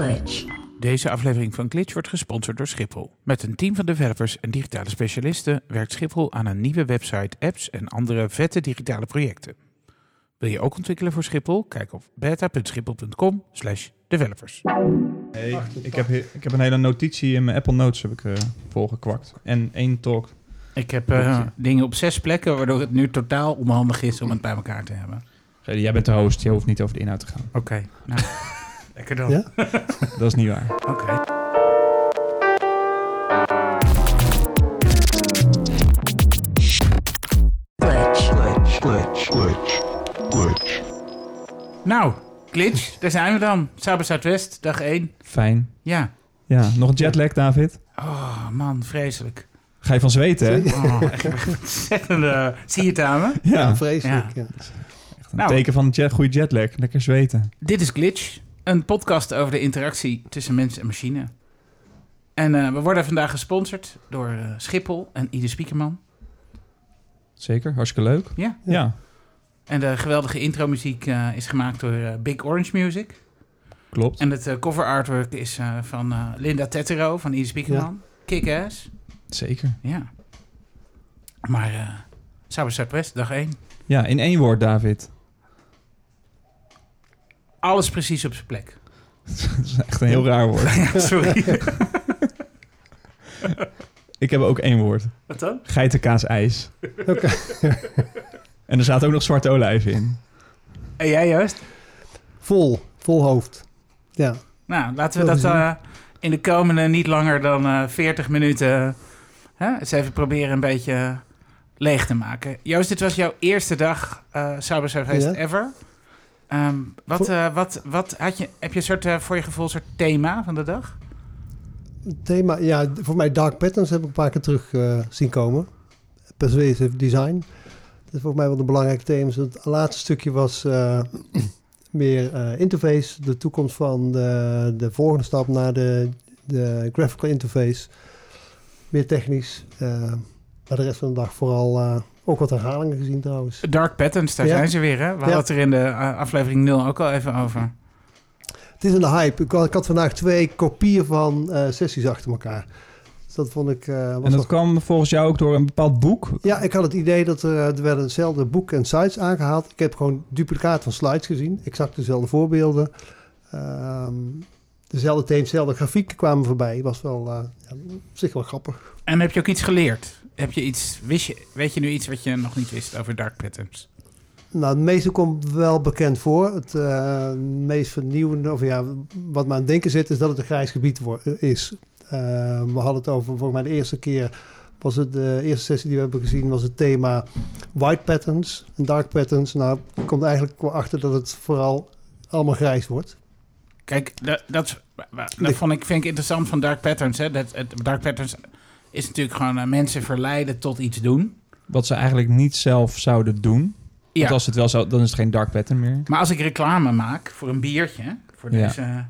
Glitch. Deze aflevering van Glitch wordt gesponsord door Schiphol. Met een team van developers en digitale specialisten werkt Schiphol aan een nieuwe website, apps en andere vette digitale projecten. Wil je ook ontwikkelen voor Schiphol? Kijk op beta.schiphol.com slash developers. Hey, ik, heb, he- ik heb een hele notitie in mijn Apple Notes heb ik, eh, volgekwakt. En één talk. Ik heb eh, dingen op zes plekken, waardoor het nu totaal onhandig is om het bij elkaar te hebben. Hey, Jij bent de host, je hoeft niet over de inhoud te gaan. Oké, nou, lekker dan. Ja? Dat is niet waar. Oké. Glitch. Nou, Glitch, daar zijn we dan. Saber Zuidwest, dag 1. Fijn. Ja. Ja, nog een jetlag, David? Oh man, vreselijk. Ga je van zweten, hè? Oh, echt ontzettende... Zie je het aan me? Ja, Ja, vreselijk. Ja. Ja. echt een Nou. teken van een jet, goede jetlag. Lekker zweten. Dit is Glitch, een podcast over de interactie tussen mens en machine. En eh, we worden vandaag gesponsord door eh, Schiphol en Ide Spiekerman. Zeker, hartstikke leuk. Ja. Ja, En de geweldige intromuziek eh is gemaakt door eh, Big Orange Music. klopt. En het eh, cover artwork is eh, van eh, Linda Tettero van Ide Spiekerman. Kick-ass. Zeker. Ja. Maar eh Saber Zuidwest, dag 1. Ja, in één woord, David. Alles precies op zijn plek. Dat is echt een heel raar woord. Ja, sorry. Ik heb ook één woord. Wat dan? Geitenkaas ijs. Oké. En er zaten ook nog zwarte olijven in. En jij juist? Vol, vol hoofd. Ja. Nou, laten we dat eh, in de komende niet langer dan eh 40 minuten hè, eens even proberen een beetje leeg te maken. Joost, dit was jouw eerste dag uh, Cyber Surface Ja. ever. Ehm, wat, eh, wat, wat had je, heb je een soort, eh, voor je gevoel een soort thema van de dag? Thema, ja, voor mij Dark Patterns heb ik een paar keer terug eh, zien komen. Persuasive Design. Dat is volgens mij wel een belangrijk thema. Het laatste stukje was meer interface. De toekomst van de, de volgende stap naar de, de graphical interface. Meer technisch. Maar de rest van de dag vooral ook wat herhalingen gezien trouwens. Dark Patterns, daar Ja. zijn ze weer. Hè? We hadden Ja. het er in de eh, aflevering 0 ook al even over. Het is een hype. Ik, had- ik had vandaag twee kopieën van eh, sessies achter elkaar. Dus dat vond ik... eh, was En dat kwam volgens jou ook door een bepaald boek. Ja, ik had het idee dat er, er werden hetzelfde boek en sites aangehaald. Ik heb gewoon duplicaat van slides gezien. Exact dezelfde voorbeelden. Ehm, dezelfde thema's, dezelfde grafieken kwamen voorbij. Was wel eh, ja, op zich wel grappig. En heb je ook iets geleerd? Heb je iets, wist je, weet je nu iets wat je nog niet wist over Dark Patterns? Nou, het meeste komt wel bekend voor. Het eh, meest vernieuwende, of ja, wat me aan het denken zit, is dat het een grijs gebied is. Eh, we hadden het over, volgens mij de eerste keer, was het de eerste sessie die we hebben gezien, was het thema white patterns en dark patterns. Nou, komt eigenlijk wel achter dat het vooral allemaal grijs wordt. Kijk, dat, dat, dat vond ik, vind ik interessant van Dark Patterns. Hè? Dat, Dark Patterns is natuurlijk gewoon eh, mensen verleiden tot iets doen. Wat ze eigenlijk niet zelf zouden doen. Ja. Want als het wel zou, dan is het geen dark pattern meer. Maar als ik reclame maak voor een biertje, voor Ja. deze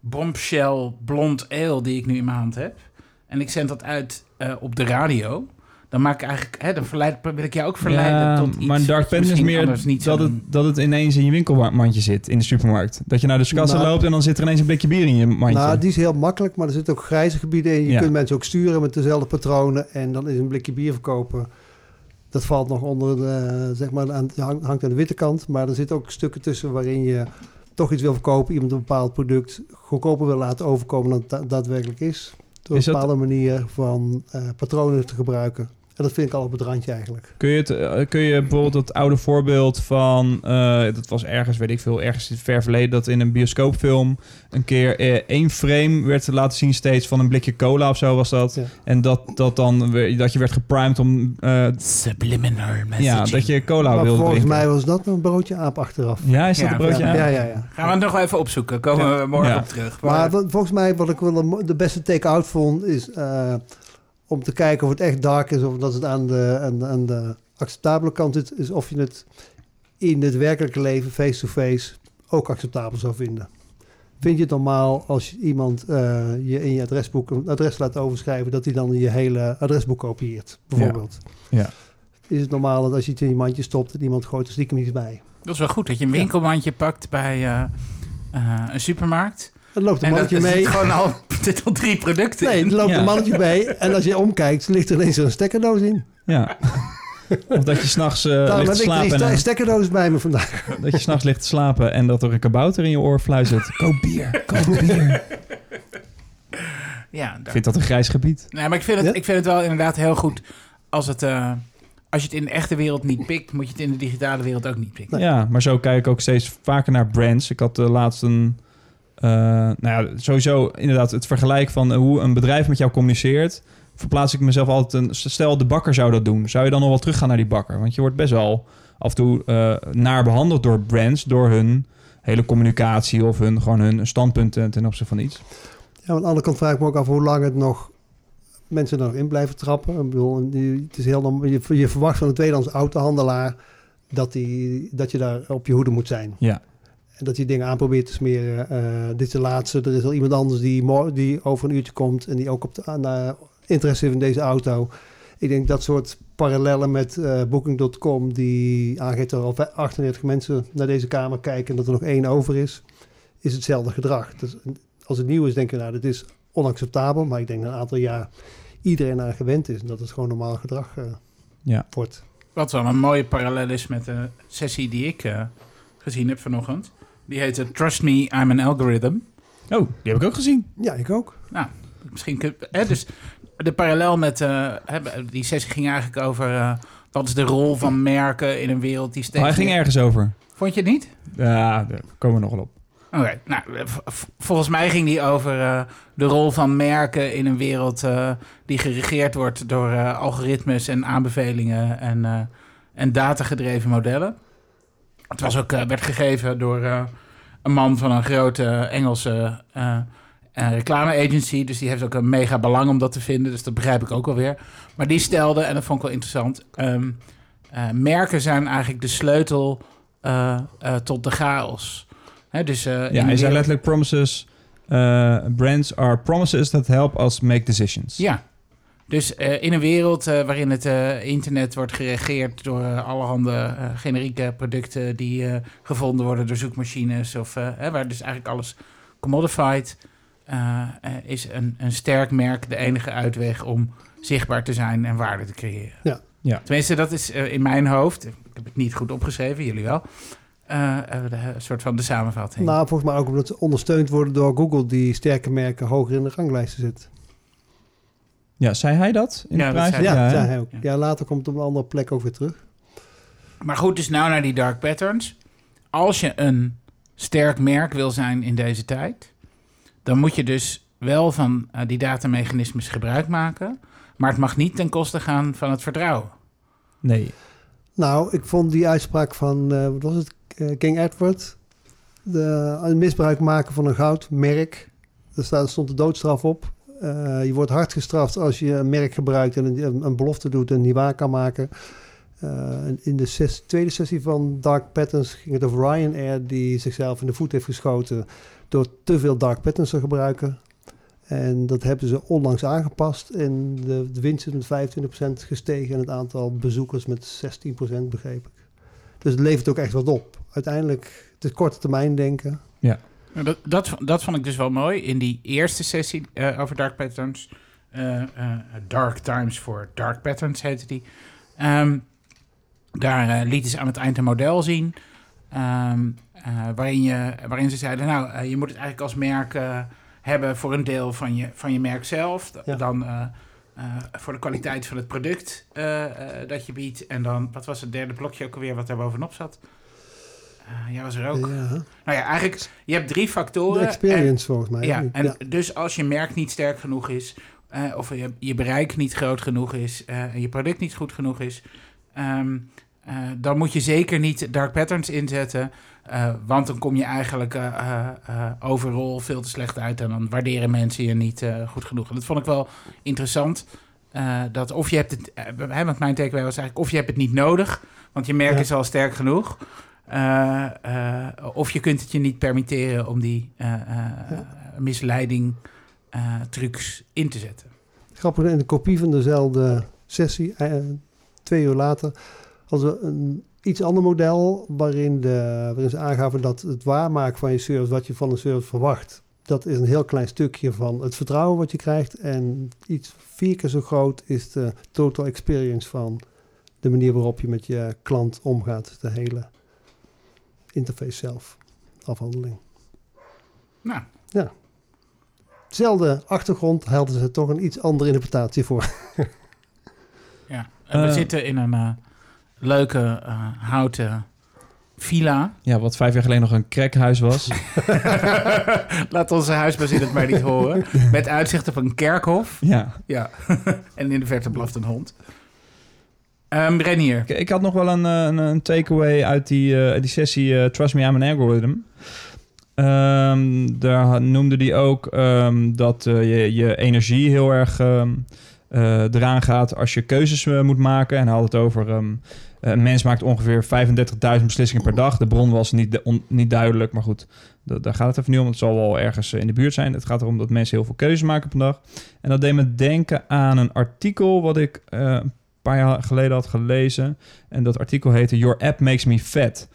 bombshell blond ale die ik nu in mijn hand heb, en ik zend dat uit eh, op de radio, dan maak ik eigenlijk, hè, dan verleid, wil ik jou ook verleiden Ja, tot iets. maar een dark is meer niet dat het, dat het ineens in je winkelmandje zit in de supermarkt. Dat je naar de kassa Nou- loopt en dan zit er ineens een blikje bier in je mandje. Nou, die is heel makkelijk, maar er zitten ook grijze gebieden in. Je Ja. kunt mensen ook sturen met dezelfde patronen en dan is een blikje bier verkopen. Dat valt nog onder de, zeg maar, aan, hangt aan de witte kant. Maar er zitten ook stukken tussen waarin je toch iets wil verkopen. Iemand een bepaald product goedkoper wil laten overkomen dan het da- daadwerkelijk is. Door Is een dat- bepaalde manier van eh, patronen te gebruiken. En dat vind ik al op het randje eigenlijk. Kun je, het, eh, kun je bijvoorbeeld dat oude voorbeeld van... eh, dat was ergens, weet ik veel, ergens in het ver verleden... dat in een bioscoopfilm een keer eh, één frame werd laten zien steeds... van een blikje cola of zo was dat. Ja. En dat, dat, dan, weer- dat je werd geprimed om... eh, Subliminal messaging. ja, dat je cola maar wilde volgens drinken. mij was dat een broodje aap achteraf. Ja, is dat Ja, een broodje? ja, aan? ja, ja, ja. Gaan we het nog wel even opzoeken, komen we morgen Ja. op terug. Maar wat- volgens mij, wat ik wel de, beste take-out vond, is eh, om te kijken of het echt dark is of dat het aan de, aan, de- aan de acceptabele kant zit, is of je het in het werkelijke leven, face-to-face, ook acceptabel zou vinden. Vind je het normaal als je iemand eh, je in je adresboek een adres laat overschrijven, dat hij dan je hele adresboek kopieert, bijvoorbeeld? Ja. Is het normaal dat als je het in je mandje stopt en iemand gooit er stiekem iets bij? Dat is wel goed dat je een winkelmandje pakt bij eh, eh, een supermarkt. Er loopt een En dat mannetje mee. zit gewoon al, zitten al drie producten Nee, er loopt Ja. een mannetje mee. En als je omkijkt, ligt er ineens een stekkerdoos in. Ja. of dat je s'nachts uh, ligt te ik slapen drie eh, stekkerdoos bij me vandaag. dat je s'nachts ligt te slapen en dat er een kabouter in je oor fluistert. Koop bier, koop bier. Ja, Ik daar- vind dat een grijs gebied. Nee, maar ik vind, het, Ja? ik vind het wel inderdaad heel goed als het... eh, als je het in de echte wereld niet pikt, moet je het in de digitale wereld ook niet pikken. Ja, maar zo kijk ik ook steeds vaker naar brands. Ik had uh, laatst een... Uh, nou ja, sowieso inderdaad het vergelijk van hoe een bedrijf met jou communiceert. Verplaats ik mezelf altijd een... Stel, de bakker zou dat doen. Zou je dan nog wel teruggaan naar die bakker? Want je wordt best wel af en toe uh, naar behandeld door brands... door hun hele communicatie of hun, gewoon hun standpunten ten opzichte van iets. Ja, aan de andere kant vraag ik me ook af hoe lang het nog mensen er nog in blijven trappen. Ik bedoel, het is heel, je, je verwacht van een tweedehands autohandelaar dat, die, dat je daar op je hoede moet zijn. Ja. En dat die dingen aan probeert te smeren. Uh, dit is de laatste. Er is al iemand anders die, die over een uurtje komt en die ook op de, interesse heeft in deze auto. Ik denk dat soort parallellen met uh, Booking.com, die aangeeft dat er al 38 mensen naar deze kamer kijken en dat er nog één over is, is hetzelfde gedrag. Dus als het nieuw is, denk je, nou, dit is onacceptabel. Maar ik denk dat een aantal jaar iedereen aan gewend is. En dat het gewoon normaal gedrag uh, ja. wordt. Wat wel een mooie parallel is met de sessie die ik uh, gezien heb vanochtend. Die heette Trust Me, I'm an Algorithm. Oh, die heb ik ook gezien. Ja, ik ook. Nou, misschien kun hè, dus de parallel met uh, hè, die sessie ging eigenlijk over uh, wat is de rol van merken in een wereld die steeds. Oh, hij ging ergens over. Vond je het niet? Ja, daar komen we nog wel op. Oké, okay, nou, volgens mij ging die over uh, de rol van merken in een wereld uh, die geregeerd wordt door uh, algoritmes en aanbevelingen en, en datagedreven modellen. Het was ook, werd gegeven door een man van een grote Engelse reclame-agency. Dus die heeft ook een mega belang om dat te vinden. Dus dat begrijp ik ook alweer. Maar die stelde, en dat vond ik wel interessant... Um, merken zijn eigenlijk de sleutel tot de chaos. He, dus, ja, hij zei letterlijk promises. Brands are promises that help us make decisions. Ja, dus uh, in een wereld waarin het internet wordt geregeerd door allerhande generieke producten die gevonden worden door zoekmachines, of hè, waar dus eigenlijk alles commodified, is een, een sterk merk de enige uitweg om zichtbaar te zijn en waarde te creëren. Ja. Ja. Tenminste, dat is in mijn hoofd. Ik heb het niet goed opgeschreven, jullie wel. Uh, de, een soort van de samenvatting. Nou, volgens mij ook omdat ze ondersteund worden door Google, die sterke merken hoger in de ranglijsten zit. Ja, zei hij dat? In ja, de prijs? dat Ja, ja, zei hij ook. Ja. later komt het op een andere plek ook weer terug. Maar goed, dus nou naar die dark patterns. Als je een sterk merk wil zijn in deze tijd, dan moet je dus wel van uh, die datamechanismes gebruik maken. Maar het mag niet ten koste gaan van het vertrouwen. Nee. Nou, ik vond die uitspraak van, uh, wat was het, uh, King Edward. De, misbruik maken van een goudmerk. Daar stond de doodstraf op. Uh, je wordt hard gestraft als je een merk gebruikt en een, belofte doet en die waar kan maken. in de tweede sessie van Dark Patterns ging het over Ryanair die zichzelf in de voet heeft geschoten door te veel Dark Patterns te gebruiken. En dat hebben ze onlangs aangepast. En de, de winst is met 25% gestegen en het aantal bezoekers met 16% begreep ik. Dus het levert ook echt wat op. Uiteindelijk, het korte termijn denken. Ja. Dat, dat, dat vond ik dus wel mooi. In die eerste sessie uh, over Dark Patterns. Uh, uh, dark Times for Dark Patterns heette die. Um, daar lieten ze aan het eind een model zien. Um, waarin, je, waarin ze zeiden, nou, je moet het eigenlijk als merk hebben voor een deel van je, van je merk zelf. Ja. Dan voor de kwaliteit van het product dat je biedt. En dan, wat was het derde blokje ook alweer wat daar bovenop zat? Jij was er ook. Ja. Nou ja, eigenlijk, je hebt drie factoren. De experience en, volgens mij. Ja, en ja. dus als je merk niet sterk genoeg is, of je, je bereik niet groot genoeg is, en je product niet goed genoeg is, um, dan moet je zeker niet dark patterns inzetten. Uh, want dan kom je eigenlijk uh, uh, overal veel te slecht uit en dan waarderen mensen je niet goed genoeg. En dat vond ik wel interessant. dat of je hebt het, uh, want mijn takeaway was eigenlijk of je hebt het niet nodig, want je merk Ja. is al sterk genoeg. Of je kunt het je niet permitteren om die misleiding trucs in te zetten. Grappig, in de kopie van dezelfde sessie, eh, twee uur later, hadden we een iets ander model waarin, de, waarin ze aangaven dat het waarmaken van je service, wat je van een service verwacht, dat is een heel klein stukje van het vertrouwen wat je krijgt. En iets vier keer zo groot is de total experience van de manier waarop je met je klant omgaat. De hele interface zelf, afhandeling. Nou, Zelfde achtergrond hadden ze toch een iets andere interpretatie voor. ja. En we Eh. zitten in een eh, leuke eh, houten villa. Ja, wat vijf jaar geleden nog een crackhuis was. Laat onze huisbezin het maar niet horen. Met uitzicht op een kerkhof. ja. Ja. en in de verte blaft een hond. Ehm Renier. Ik, ik had nog wel een, eh, een, een takeaway uit die, eh, die sessie eh, Trust Me, I'm an Algorithm. Ehm, daar noemde hij ook ehm, dat je, je energie heel erg eraan gaat als je keuzes moet maken. En hij had het over... een mens maakt ongeveer 35.000 beslissingen per dag. De bron was niet, niet duidelijk, maar goed, da- daar gaat het even niet om. Het zal wel ergens in de buurt zijn. Het gaat erom dat mensen heel veel keuzes maken per dag. En dat deed me denken aan een artikel wat ik paar jaar geleden had gelezen. En dat artikel heette Your App Makes Me Fat.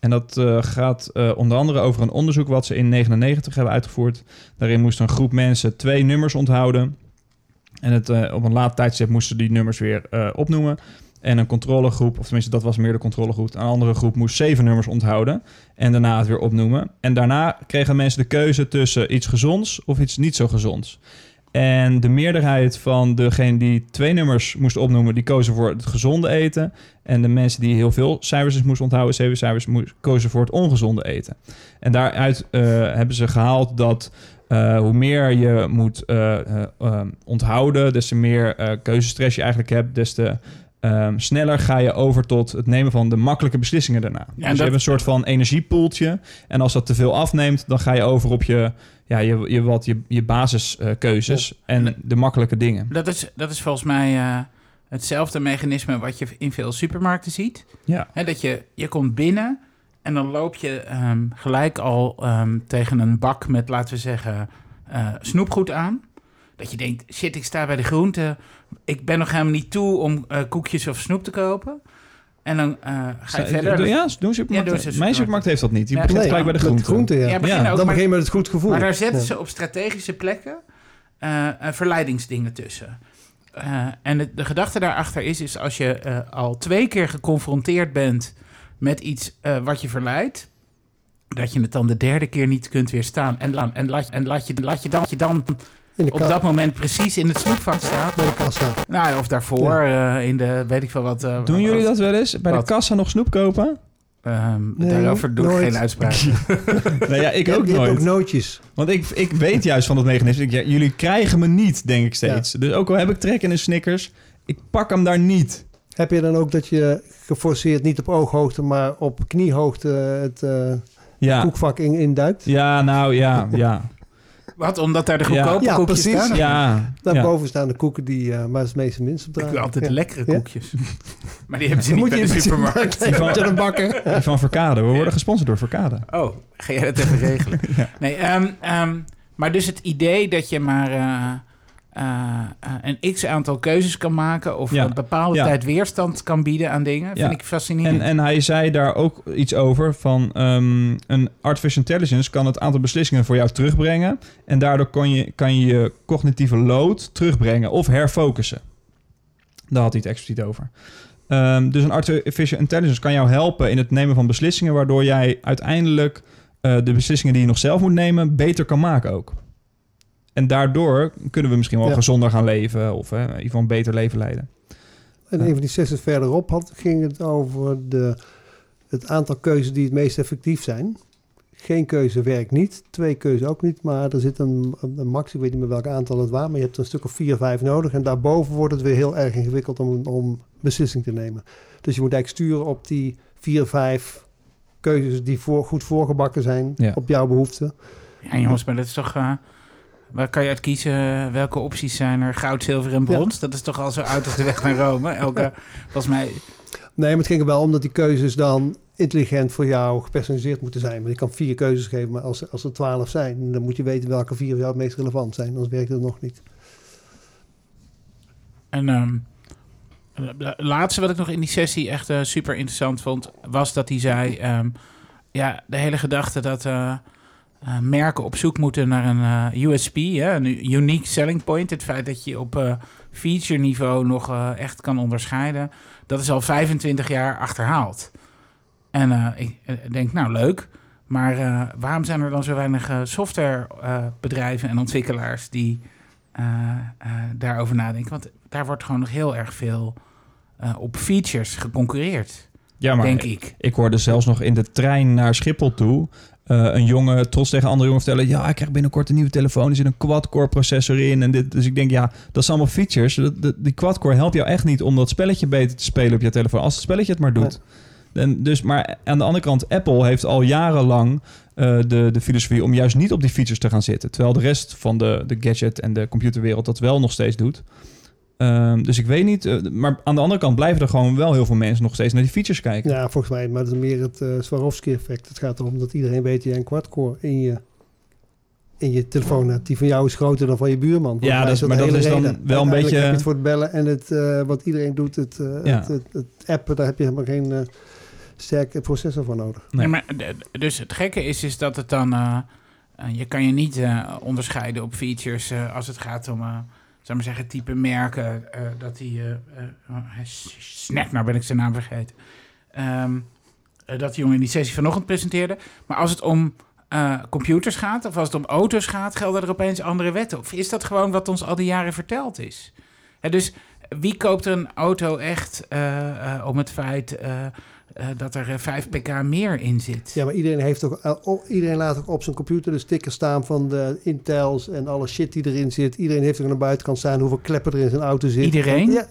En dat eh, gaat eh, onder andere over een onderzoek wat ze in 99 hebben uitgevoerd. Daarin moest een groep mensen twee nummers onthouden. En het, eh, op een laat tijdstip moesten die nummers weer opnoemen. En een controlegroep, of tenminste dat was meer de controlegroep... een andere groep moest zeven nummers onthouden en daarna het weer opnoemen. En daarna kregen mensen de keuze tussen iets gezonds of iets niet zo gezonds. En de meerderheid van degenen die twee nummers moesten opnoemen... die kozen voor het gezonde eten. En de mensen die heel veel cijfers moesten onthouden... zeven cijfers, kozen voor het ongezonde eten. En daaruit eh, hebben ze gehaald dat... eh, hoe meer je moet eh, onthouden, des te meer keuzestress je eigenlijk hebt, des te ehm, sneller ga je over tot het nemen van de makkelijke beslissingen daarna. dus dat- je hebt een soort van energiepoeltje. En als dat te veel afneemt, dan ga je over op je, ja, je, je, wat, je, je basiskeuzes en de makkelijke dingen. Dat is, dat is volgens mij eh, hetzelfde mechanisme wat je in veel supermarkten ziet. Ja. Hè, dat je, je komt binnen en dan loop je ehm, gelijk al ehm, tegen een bak met, laten we zeggen, eh, snoepgoed aan. Dat je denkt, shit, ik sta bij de groente. Ik ben nog helemaal niet toe om eh, koekjes of snoep te kopen. En dan eh, ga je verder. Doe- Ja, doen Ja, doen supermarkten. ze Mijn supermarkt heeft dat niet. Die Ja. begint Nee, gelijk bij de groente. groente, ja. Ja, begin Ja, ook, Dan begin je met het goed gevoel. Maar daar zetten Ja. ze op strategische plekken eh, eh, verleidingsdingen tussen. Eh, en de, de gedachte daarachter is, is als je eh, al twee keer geconfronteerd bent met iets eh, wat je verleidt, dat je het dan de derde keer niet kunt weerstaan. En, la- en, laat, en laat, je, laat je dan, je dan op dat moment precies in het snoepvak staat. bij de kassa. Nou, of daarvoor eh, in de, weet ik veel wat. eh, Doen jullie dat wel eens? Bij Wat? de kassa nog snoep kopen? Ehm, Nee, daarover doe ik geen uitspraak. nee, ja, ik ook je nooit. ook nootjes. Want ik, ik weet juist van dat mechanisme. Ik- ja, jullie krijgen me niet, denk ik steeds. Dus ook al heb ik trek in een Snickers, ik pak hem daar niet. Heb je dan ook dat je geforceerd niet op ooghoogte, maar op kniehoogte het eh, Ja, koekvak in, induikt? ja nou ja, ja. Wat, omdat daar de goedkope Ja, koekjes precies. staan? ja, Daarboven staan de koeken die uh, maar het meeste minst op Ik dragen. wil altijd Ja. lekkere Ja. koekjes. Maar die hebben ze niet moet bij de in supermarkt. Moet je dan bakken. Die van Verkade. We worden gesponsord door Verkade. Oh, ga jij dat even regelen? Nee, ehm, ehm, maar dus het idee dat je maar eh, eh, eh, een x-aantal keuzes kan maken... of Ja. een bepaalde Ja. tijd weerstand kan bieden aan dingen... Vind ik fascinerend. En, en hij zei daar ook iets over van ehm, een artificial intelligence kan het aantal beslissingen voor jou terugbrengen. En daardoor kan je kan je, je cognitieve load terugbrengen of herfocussen. Daar had hij het expliciet over. Ehm, dus een artificial intelligence kan jou helpen in het nemen van beslissingen, waardoor jij uiteindelijk eh, de beslissingen die je nog zelf moet nemen beter kan maken ook. En daardoor kunnen we misschien wel Ja. gezonder gaan leven of eh, in ieder geval een beter leven leiden. En een van die sessies verderop had, ging het over de, het aantal keuzes die het meest effectief zijn. Geen keuze werkt niet, twee keuzes ook niet, maar er zit een, een, een max, ik weet niet meer welk aantal het was, maar je hebt een stuk of vier, vijf nodig. En daarboven wordt het weer heel erg ingewikkeld om, om beslissing te nemen. Dus je moet eigenlijk sturen op die vier, vijf keuzes die voor, goed voorgebakken zijn Ja. op jouw behoeften. Ja, jongens, maar dat is toch... eh, waar kan je uit kiezen? Welke opties zijn er? Goud, zilver en brons? Dat is toch al zo uit als de weg naar Rome? Elke, volgens mij... Nee, maar het ging er wel om dat die keuzes dan intelligent voor jou gepersonaliseerd moeten zijn. Want je kan vier keuzes geven, maar als, als er twaalf zijn, dan moet je weten welke vier voor jou het meest relevant zijn. Anders werkt het nog niet. En het laatste wat ik nog in die sessie echt eh, super interessant vond, was dat hij zei: ehm, Ja, de hele gedachte dat, eh, eh, merken op zoek moeten naar een eh, USP, hè, een unique selling point. Het feit dat je op eh, feature niveau nog echt kan onderscheiden. Dat is al 25 jaar achterhaald. En ik denk, nou leuk. Maar waarom zijn er dan zo weinig softwarebedrijven en ontwikkelaars die daarover nadenken? Want daar wordt gewoon nog heel erg veel op features geconcurreerd, Ja, maar denk ik. Ik hoorde zelfs nog in de trein naar Schiphol toe... eh, een jongen trots tegen een andere jongen vertellen... ja, ik krijg binnenkort een nieuwe telefoon. Er zit een quad-core processor in. En dit, dus ik denk, ja, dat zijn allemaal features. Dat, dat- die quad-core helpt jou echt niet om dat spelletje beter te spelen op je telefoon. Als het spelletje het maar doet. En dus, maar aan de andere kant, Apple heeft al jarenlang eh, de, de filosofie... om juist niet op die features te gaan zitten. Terwijl de rest van de, de gadget en de computerwereld dat wel nog steeds doet. Ehm, dus ik weet niet. eh, maar aan de andere kant blijven er gewoon wel heel veel mensen nog steeds naar die features kijken. Ja, volgens mij, maar dat is meer het eh Swarovski-effect. Het gaat erom dat iedereen weet dat je een quad-core in je, in je telefoon hebt. Die van jou is groter dan van je buurman. Volgens Ja, dat is- maar dat is dan reden. wel een beetje- heb je het voor het bellen en het, eh, wat iedereen doet, het, eh, Ja. het, het, het appen, daar heb je helemaal geen eh, sterke processor voor nodig. Nee. Maar, dus het gekke is, is dat het dan... je kan je niet eh, onderscheiden op features eh, als het gaat om... zou maar zeggen, type merken. eh, dat die... eh, eh, oh, hij s- Snack, nou ben ik zijn naam vergeten. Ehm, eh, dat die jongen in die sessie vanochtend presenteerde. Maar als het om eh, computers gaat, of als het om auto's gaat... gelden er opeens andere wetten. Of is dat gewoon wat ons al die jaren verteld is? Hè, dus wie koopt er een auto echt om het feit... eh, eh, dat er eh, 5 pk meer in zit. Ja, maar iedereen, heeft ook, eh, op- iedereen laat ook op zijn computer de stickers staan van de Intels en alle shit die erin zit. Iedereen heeft er aan de buitenkant staan hoeveel kleppen er in zijn auto zit. Iedereen? Ja,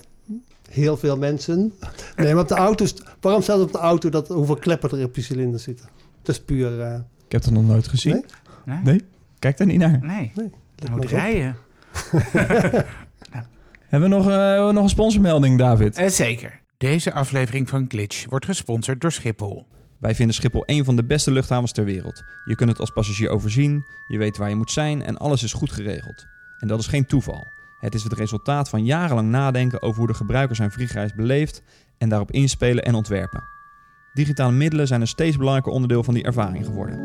heel veel mensen. Nee, maar op de auto's, waarom staat op de auto dat hoeveel kleppen er op die cilinder zitten? Dat is puur... eh, Ik heb dat nog nooit gezien. Nee? Nee? Nee? Kijk daar niet naar. Nee. Nou, het op. rijden. Hebben we nog, eh, nog een sponsormelding, David? Eh, zeker. Deze aflevering van Glitch wordt gesponsord door Schiphol. Wij vinden Schiphol een van de beste luchthavens ter wereld. Je kunt het als passagier overzien, je weet waar je moet zijn en alles is goed geregeld. En dat is geen toeval. Het is het resultaat van jarenlang nadenken over hoe de gebruiker zijn vliegreis beleeft en daarop inspelen en ontwerpen. Digitale middelen zijn een steeds belangrijker onderdeel van die ervaring geworden.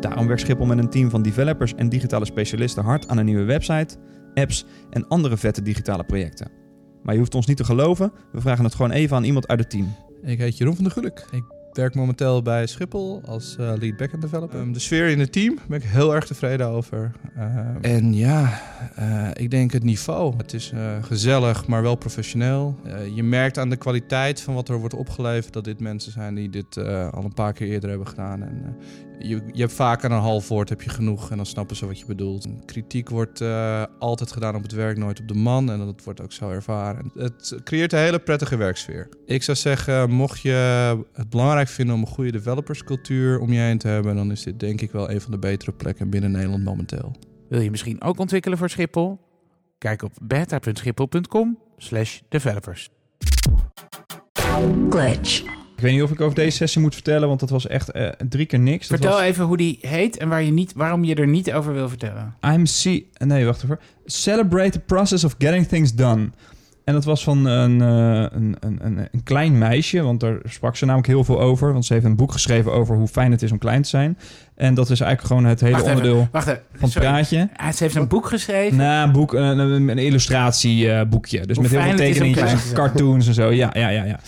Daarom werkt Schiphol met een team van developers en digitale specialisten hard aan een nieuwe website, apps en andere vette digitale projecten. Maar je hoeft ons niet te geloven, we vragen het gewoon even aan iemand uit het team. Ik heet Jeroen van der Gulik. Ik werk momenteel bij Schiphol als eh, lead backend developer. Ehm, de sfeer in het team ben ik heel erg tevreden over. Ehm, en ja, eh, ik denk het niveau. Het is eh, gezellig, maar wel professioneel. Eh, je merkt aan de kwaliteit van wat er wordt opgeleverd dat dit mensen zijn die dit eh, al een paar keer eerder hebben gedaan. En, eh, je, je hebt vaak aan een half woord heb je genoeg en dan snappen ze wat je bedoelt. Kritiek wordt eh, altijd gedaan op het werk, nooit op de man. En dat wordt ook zo ervaren. Het creëert een hele prettige werksfeer. Ik zou zeggen, mocht je het belangrijk vinden om een goede developerscultuur om je heen te hebben, dan is dit denk ik wel een van de betere plekken binnen Nederland momenteel. Wil je misschien ook ontwikkelen voor Schiphol? Kijk op beta.schiphol.com slash developers. glitch, Ik weet niet of ik over deze sessie moet vertellen, want dat was echt eh, drie keer niks. Vertel was even hoe die heet en waar je niet, waarom je er niet over wil vertellen. I'm see. Nee, wacht even. Celebrate the process of getting things done. En dat was van een, eh, een, een, een, een klein meisje, want daar sprak ze namelijk heel veel over. Want ze heeft een boek geschreven over hoe fijn het is om klein te zijn. En dat is eigenlijk gewoon het hele Wacht even, onderdeel Wacht even. van het praatje. Ah, Ze heeft een boek geschreven. Na een boek, een, een, een illustratieboekje. Dus Hoe met heel veel tekeningen, cartoons en zo. Ja, ja, ja, ja.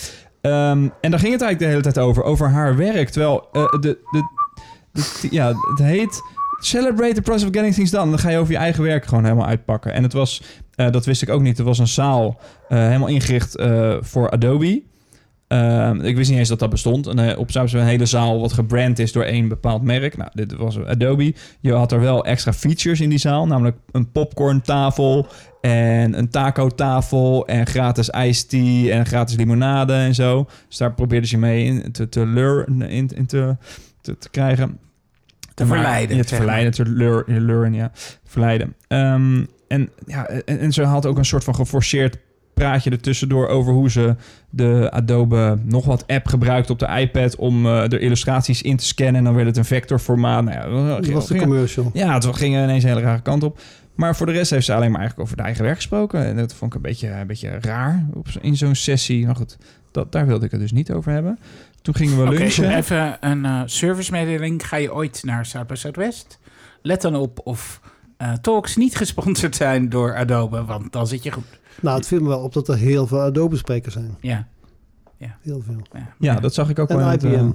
Ehm, en daar ging het eigenlijk de hele tijd over. Over haar werk. Terwijl eh, de, de, ja, het heet Celebrate the process of getting things done. Dan ga je over je eigen werk gewoon helemaal uitpakken. En het was, eh, dat wist ik ook niet, er was een zaal eh, helemaal ingericht voor Adobe. Ehm, ik wist niet eens dat dat bestond. En, eh, op een hele zaal wat gebrand is door één bepaald merk. Nou, dit was Adobe. Je had er wel extra features in die zaal. Namelijk een popcorntafel en een taco-tafel en gratis iced tea en gratis limonade en zo. Dus daar probeerden ze mee in te, te luren, in, in te, te, te krijgen. Te Maar- verleiden, Ja, te verleiden, te lure- luren, ja. Verleiden. Ehm, en, ja, en, en ze had ook een soort van geforceerd praatje ertussendoor over hoe ze de Adobe nog wat app gebruikt op de iPad om eh de illustraties in te scannen en dan werd het een vectorformaat. Nou ja, Dat was de commercial. ja, het ging ineens een hele rare kant op. Maar voor de rest heeft ze alleen maar eigenlijk over de eigen werk gesproken. En dat vond ik een beetje, een beetje raar op, in zo'n sessie. Maar goed, dat, daar wilde ik het dus niet over hebben. Toen gingen we lunchen. even een eh servicemededeling. Ga je ooit naar Zuid bij Zuidwest? let dan op of eh, talks niet gesponsord zijn door Adobe, want dan zit je goed. Nou, het viel me wel op dat er heel veel Adobe-sprekers zijn. Ja. Heel veel. Ja, dat zag ik ook En wel. in het, IBM. eh,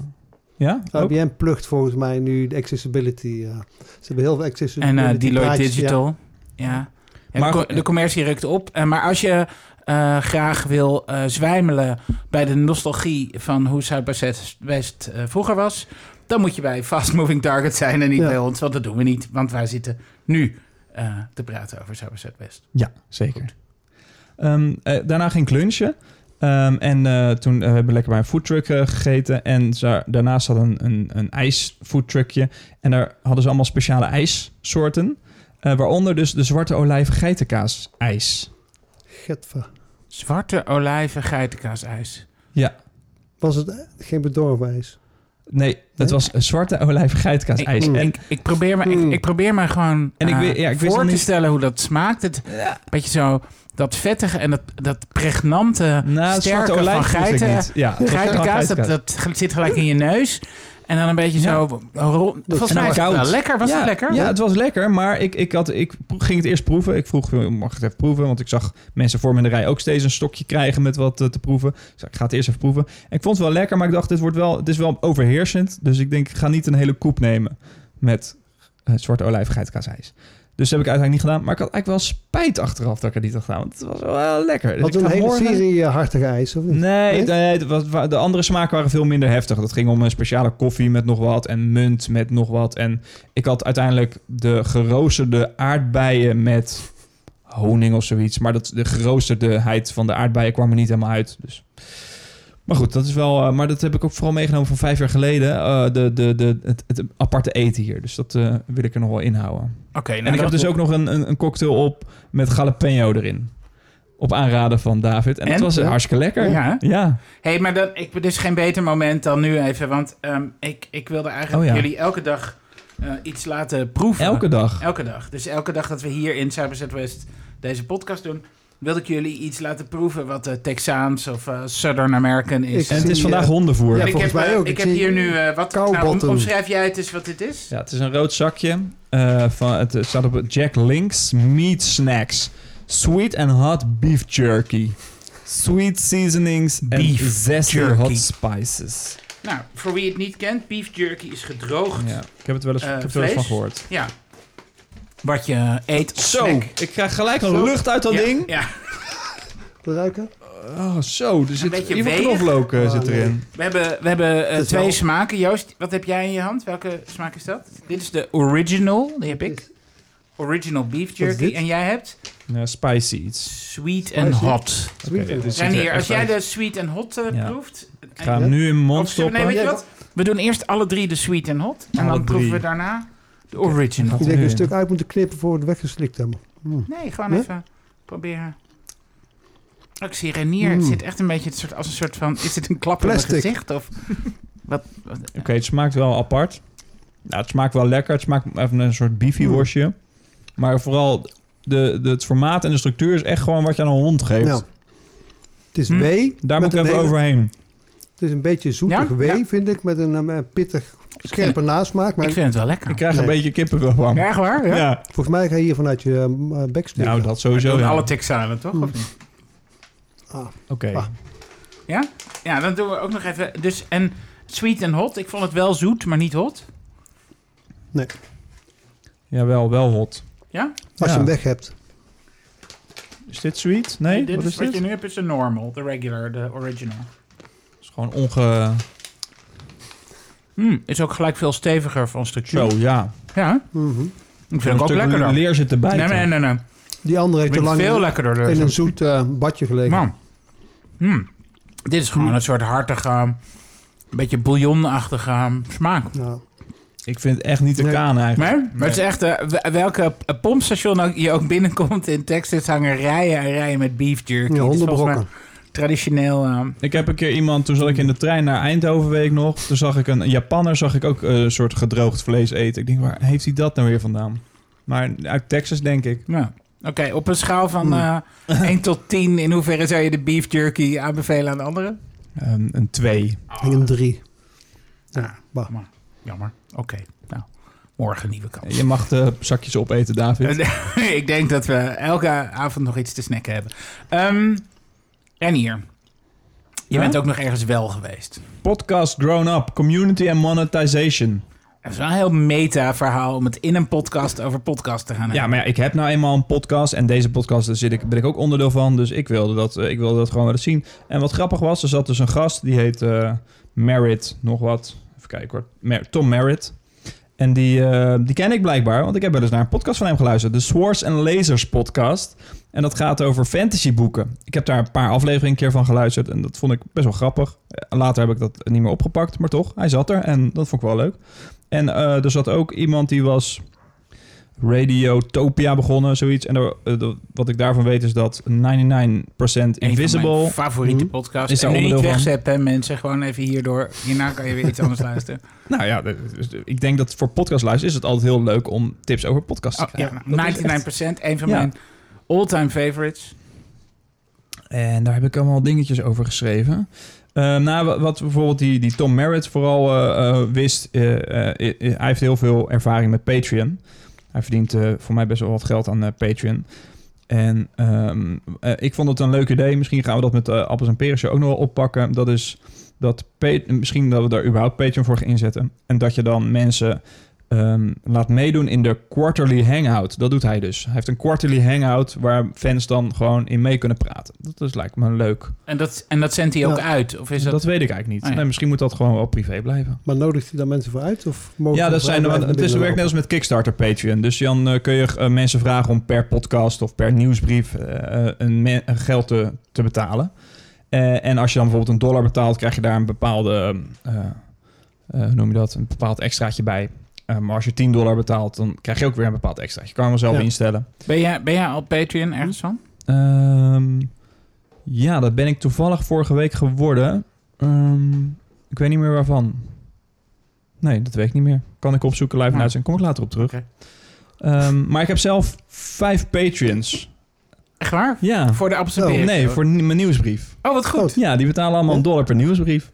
ja? Ook? IBM plugt volgens mij nu de accessibility. eh, ze hebben heel veel accessibility. En eh, Deloitte praatjes, Digital. Ja. Ja, Maar- de, co- de commercie rukt op. Maar als je eh, graag wil eh, zwijmelen bij de nostalgie van hoe Zuid-West eh, vroeger was, dan moet je bij Fast Moving Target zijn en niet Ja. bij ons. Want dat doen we niet, want wij zitten nu eh, te praten over Zuid-West. Ja, zeker. Ehm, eh, daarna ging ik lunchen. Ehm, en eh, toen eh, hebben we lekker bij een foodtruck eh, gegeten. En za- daarnaast had een, een, een ijsfoodtruckje. En daar hadden ze allemaal speciale ijssoorten. Eh, waaronder dus de zwarte olijven geitenkaas ijs. Getver. Zwarte olijven geitenkaasijs. Ja, Was het geen bedorven ijs? Nee, het Nee? was een zwarte olijven geitenkaas Ik, ijs. ik, En ik, ik probeer me, ik, Mm. ik probeer me gewoon En ik eh, ja, ik voor te niet- stellen hoe dat smaakt. Het beetje zo dat vettige en dat, dat pregnante nou, sterke zwarte olijf van geiten. Ja, dat, geitenkaas. dat zit gelijk in je neus. En dan een beetje zo... rond- Volgens En mij was het lekker. Was ja, het lekker? Ja, het was lekker, maar ik, ik, had, ik ging het eerst proeven. Ik vroeg, mag ik het even proeven? Want ik zag mensen voor me in de rij ook steeds een stokje krijgen met wat eh, te proeven. Dus ik ga het eerst even proeven. En ik vond het wel lekker, maar ik dacht, dit wordt wel, het is wel overheersend. Dus ik denk, ik ga niet een hele koep nemen met eh, zwarte olijf geitenkaasijs. Dus dat heb ik uiteindelijk niet gedaan. Maar ik had eigenlijk wel spijt achteraf dat ik het niet had gedaan. Want het was wel lekker. Dus ik een hele morgen- serie eh, hartige ijs, of niet? Nee, Nee? nee, het was, wa- de andere smaken waren veel minder heftig. Dat ging om een speciale koffie met nog wat en munt met nog wat. En ik had uiteindelijk de geroosterde aardbeien met honing of zoiets. Maar dat, de geroosterdheid van de aardbeien kwam er niet helemaal uit. Dus. Maar goed, dat is wel. eh, maar dat heb ik ook vooral meegenomen van vijf jaar geleden. eh, de, de, de, het, het aparte eten hier. Dus dat eh, wil ik er nog wel inhouden. Oké, nou, en ik heb dat- dus ook nog een, een, een cocktail op met jalapeno erin. Op aanraden van David. En, En? het was Ja. hartstikke lekker. Ja? Ja. hey, maar dan, ik, er is geen beter moment dan nu even. Want ehm, ik, ik wilde eigenlijk Oh ja. jullie elke dag iets laten proeven. Elke dag. Elke dag. Dus elke dag dat we hier in Cyber deze podcast doen... wilde ik jullie iets laten proeven wat eh, Texaans of eh, Southern American is. Ik En het is vandaag eh, hondenvoer. Ja, ik volgens heb, mij ook. Ik Ik heb hier nu... eh, wat nou, omschrijf jij het eens wat dit is? Ja, het is een rood zakje. eh, van, het staat op het Jack Links Meat Snacks. Sweet and hot beef jerky. Sweet seasonings en Beef zesty jerky. hot spices. Nou, voor wie het niet kent, beef jerky is gedroogd. Ja, ik heb het wel eens, ik heb er wel eens van gehoord. Ja. Wat je eet Zo, snack. ik krijg gelijk een Zo. lucht uit dat ja, ding. Ja, Te ruiken? Oh, zo. Er zit beetje hier weeg. knoflook eh, Oh, zit nee. erin. we hebben, we hebben eh, is twee wel- smaken. Joost, wat heb jij in je hand? Welke smaak is dat? Dit is de original, die heb ik. Original beef jerky. En jij hebt Ja, spicy iets. sweet and Spicy. hot. Sweet Oké, dit is- er hier, als jij de sweet and hot eh, Ja. proeft. Ik ga hem nu in mijn mond Of zullen we- stoppen. nee, weet je wat? We doen eerst alle drie de sweet and hot. En Alle dan proeven drie. we daarna de original. Ik een stuk uit moeten knippen voor we het weggeslikt hebben. Mm. Nee, gewoon Nee? even proberen. Oh, Ik zie Renier, het Mm. zit echt een beetje het soort, als een soort van... Is dit een klap in mijn Plastic. gezicht? Of wat? wat- Oké, het smaakt wel apart. Nou, het smaakt wel lekker. Het smaakt even een soort beefy Mm. worstje. Maar vooral de, de, het formaat en de structuur is echt gewoon wat je aan een hond geeft. Nou, het is Hm? wee. Daar moet ik een even hele- overheen. Het is een beetje zoetig Ja? wee, Ja. vind ik. Met een eh, pittig, scherpe nasmaak. Maar Ik vind het wel lekker. Ik krijg een Nee. beetje kippenvel van. Ja, echt waar? Ja. Ja. volgens mij ga je hier vanuit je uh. Nou, dat sowieso. Ja. alle Texanen, toch? Of niet? Oké. Ah. Ja? Ja, dan doen we ook nog even... Dus, en sweet and hot. Ik vond het wel zoet, maar niet hot. Jawel, wel hot. Ja? Als Ja. je hem weg hebt. Is dit sweet? Nee? dit wat is, is wat dit? je nu hebt, is de normal. De regular, de original. is gewoon onge... Hmm, is ook gelijk veel steviger van structuur. Zo, ja. Ja, Mhm. ik vind het ook lekkerder. leer zit erbij. Nee, nee, nee, nee. Die andere heeft te vind lang veel lekkerder. in een zoet eh, badje gelegen. Man. Hmm. Dit is gewoon een soort hartige, een beetje bouillonachtige smaak. Nou, Ik vind het echt niet te Nee. kaan eigenlijk. Nee? Maar het is echt, eh, w- welke pompstation ook, je ook binnenkomt in Texas hangen rijen en rijen met beef jerky. ja, Het is volgens mij hondenbrokken. Traditioneel. eh, Ik heb een keer iemand, toen zat ik in de trein naar Eindhoven, weet ik nog. Toen zag ik een Japanner, zag ik ook eh, een soort gedroogd vlees eten. Ik denk, waar heeft hij dat nou weer vandaan? Maar uit Texas, denk ik. nou, Oké, op een schaal van Hmm. eh 1 tot 10, in hoeverre zou je de beef jerky aanbevelen aan anderen? Een, een twee. Ik een drie. Ja, bah. maar jammer. Oké, nou. Morgen nieuwe kans. Je mag de zakjes opeten, David. ik denk dat we elke avond nog iets te snacken hebben. Ehm en hier. Je bent ook nog ergens wel geweest. Podcast Grown Up, Community and Monetization. Het is wel een heel meta-verhaal om het in een podcast over podcast te gaan hebben. Ja, maar ja, ik heb nou eenmaal een podcast en deze podcast daar zit ik, ben ik ook onderdeel van. Dus ik wilde dat, eh, ik wilde dat gewoon willen zien. En wat grappig was, er zat dus een gast, die heet eh Merritt, nog wat. Even kijken hoor. Mer- Tom Merritt. En die, eh, die ken ik blijkbaar, want ik heb wel eens naar een podcast van hem geluisterd. De Swords and Lasers podcast. En dat gaat over fantasyboeken. Ik heb daar een paar afleveringen een keer van geluisterd en dat vond ik best wel grappig. Eh, Later heb ik dat niet meer opgepakt, maar toch, hij zat er en dat vond ik wel leuk. En eh, er zat ook iemand die was Radiotopia begonnen, zoiets. En er- eh, wat ik daarvan weet is dat 99% Een van Invisible... mijn favoriete Mhm. podcast. Is daar en niet van? wegzeppen, mensen. Gewoon even hierdoor. Hierna kan je weer iets anders luisteren. Nou ja, ik denk dat voor podcastluisteren is het altijd heel leuk om tips over podcasts te Oh, krijgen. ja, is echt- 99%. Een van Ja. mijn all-time favorites. En daar heb ik allemaal dingetjes over geschreven. Eh, nou, wat, bijvoorbeeld die, die Tom Merritt vooral eh, eh, wist, eh, hij heeft heel veel ervaring met Patreon. Hij verdient voor mij best wel wat geld aan Patreon. En ehm, eh, ik vond het een leuk idee. Misschien gaan we dat met Appels en Show ook nog wel oppakken. Dat is dat misschien dat we daar überhaupt Patreon voor gaan inzetten. En dat je dan mensen ehm, laat meedoen in de quarterly hangout. Dat doet hij dus. Hij heeft een quarterly hangout waar fans dan gewoon in mee kunnen praten. Dat is, lijkt me leuk. En dat, en dat zendt hij ook Ja. uit? Of is Dat, dat... weet ik eigenlijk niet. Oh ja. nee, misschien moet dat gewoon wel privé blijven. Maar nodigt hij daar mensen voor uit? Of mogen Ja, dat zijn, het is, werkt net als met Kickstarter Patreon. Dus dan eh, kun je eh, mensen vragen om per podcast of per nieuwsbrief eh, een, een geld te, te betalen. Eh, en als je dan bijvoorbeeld een dollar betaalt, krijg je daar een bepaalde, eh, eh, hoe noem je dat, een bepaald extraatje bij. Eh, maar als je 10 dollar betaalt, dan krijg je ook weer een bepaald extraatje. Je kan hem zelf Ja. instellen. Ben, jij, ben jij al Patreon ergens van? Ehm, ja, dat ben ik toevallig vorige week geworden. Ehm, ik weet niet meer waarvan. Nee, dat weet ik niet meer. Kan ik opzoeken live naar zijn. Kom ik later op terug. Ehm, maar ik heb zelf vijf Patreons. Echt waar? Ja. Voor de Appels en Oh, Peren Nee, voor mijn nieuwsbrief. Oh, wat goed. Ja, die betalen allemaal een dollar per nieuwsbrief.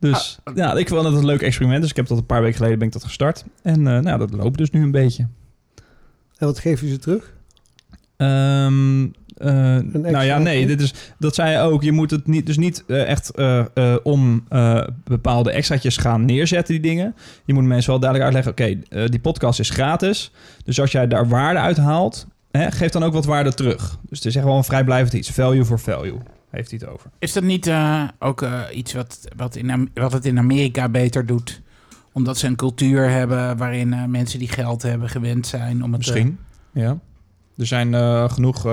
Dus Ah, ja, ik vond het een leuk experiment. Dus ik heb dat een paar weken geleden ben ik dat gestart. En eh, nou, dat loopt dus nu een beetje. En wat geef je ze terug? Ehm, eh, nou ja, nee, dit is, dat zei je ook. Je moet het niet, dus niet eh, echt om bepaalde extraatjes gaan neerzetten, die dingen. Je moet mensen wel duidelijk uitleggen, oké, die podcast is gratis. Dus als jij daar waarde uit haalt, hè, geef dan ook wat waarde terug. Dus het is echt wel een vrijblijvend iets. Value for value heeft hij het over. Is dat niet eh, ook eh, iets wat, wat, in, wat het in Amerika beter doet? Omdat ze een cultuur hebben waarin eh, mensen die geld hebben gewend zijn om het... Misschien, ja. Er zijn genoeg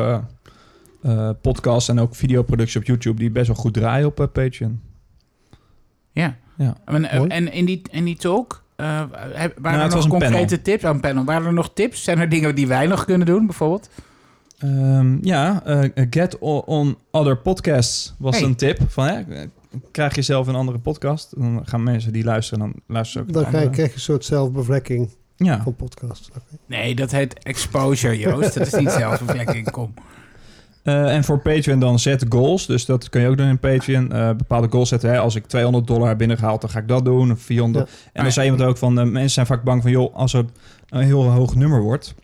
podcasts en ook videoproducties op YouTube die best wel goed draaien op Patreon. ja. Ja. En, en in, die, in die talk, waren Nou, er nog concrete tips? aan panel. Waren er nog tips? Zijn er dingen die wij nog kunnen doen, bijvoorbeeld? Ehm, ja, eh, get on other podcasts was Hey. een tip. Van, hè, krijg je zelf een andere podcast. Dan gaan mensen die luisteren, dan luisteren ze ook Dan naar ga je, krijg je een soort zelfbevlekking Ja, van podcast. Nee, dat heet exposure, Joost. dat is niet zelfbevlekking. Kom. Eh, en voor Patreon dan zet goals. Dus dat kun je ook doen in Patreon. Eh, bepaalde goals zetten. Hè. Als ik 200 dollar heb binnengehaald, dan ga ik dat doen. Of 400. En dan Ah, zei iemand ook van... mensen zijn vaak bang van... joh, als er een heel hoog nummer wordt...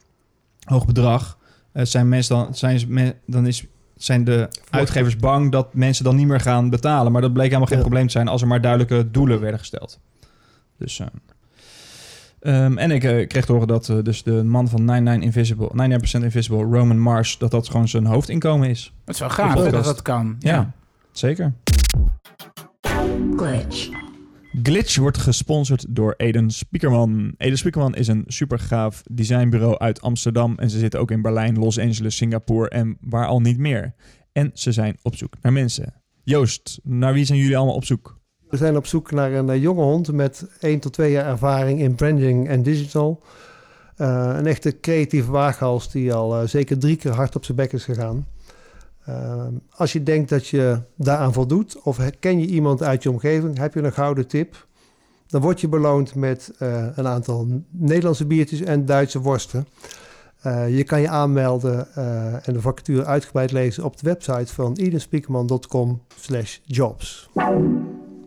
hoog bedrag... eh, zijn mensen dan... Zijn, dan is, zijn de uitgevers bang dat mensen dan niet meer gaan betalen. Maar dat bleek helemaal geen Ja. probleem te zijn... als er maar duidelijke doelen werden gesteld. Dus... eh, ehm, en ik eh, kreeg te horen dat eh, dus de man van 99 Invisible, 99% Invisible, Roman Mars, dat dat gewoon zijn hoofdinkomen is. Dat is wel gaaf dat dat kan. Ja, zeker. glitch, Glitch wordt gesponsord door Eden Spiekerman. Eden Spiekerman is een super gaaf designbureau uit Amsterdam. En ze zitten ook in Berlijn, Los Angeles, Singapore en waar al niet meer. En ze zijn op zoek naar mensen. Joost, naar wie zijn jullie allemaal op zoek? We zijn op zoek naar een eh, jonge hond met 1 tot 2 jaar ervaring in branding en digital. Eh, een echte creatieve waaghals die al eh, zeker drie keer hard op zijn bek is gegaan. Eh, als je denkt dat je daaraan voldoet of ken je iemand uit je omgeving, heb je een gouden tip. Dan word je beloond met eh, een aantal Nederlandse biertjes en Duitse worsten. Eh, je kan je aanmelden eh, en de vacature uitgebreid lezen op de website van edenspeakerman.com slash jobs.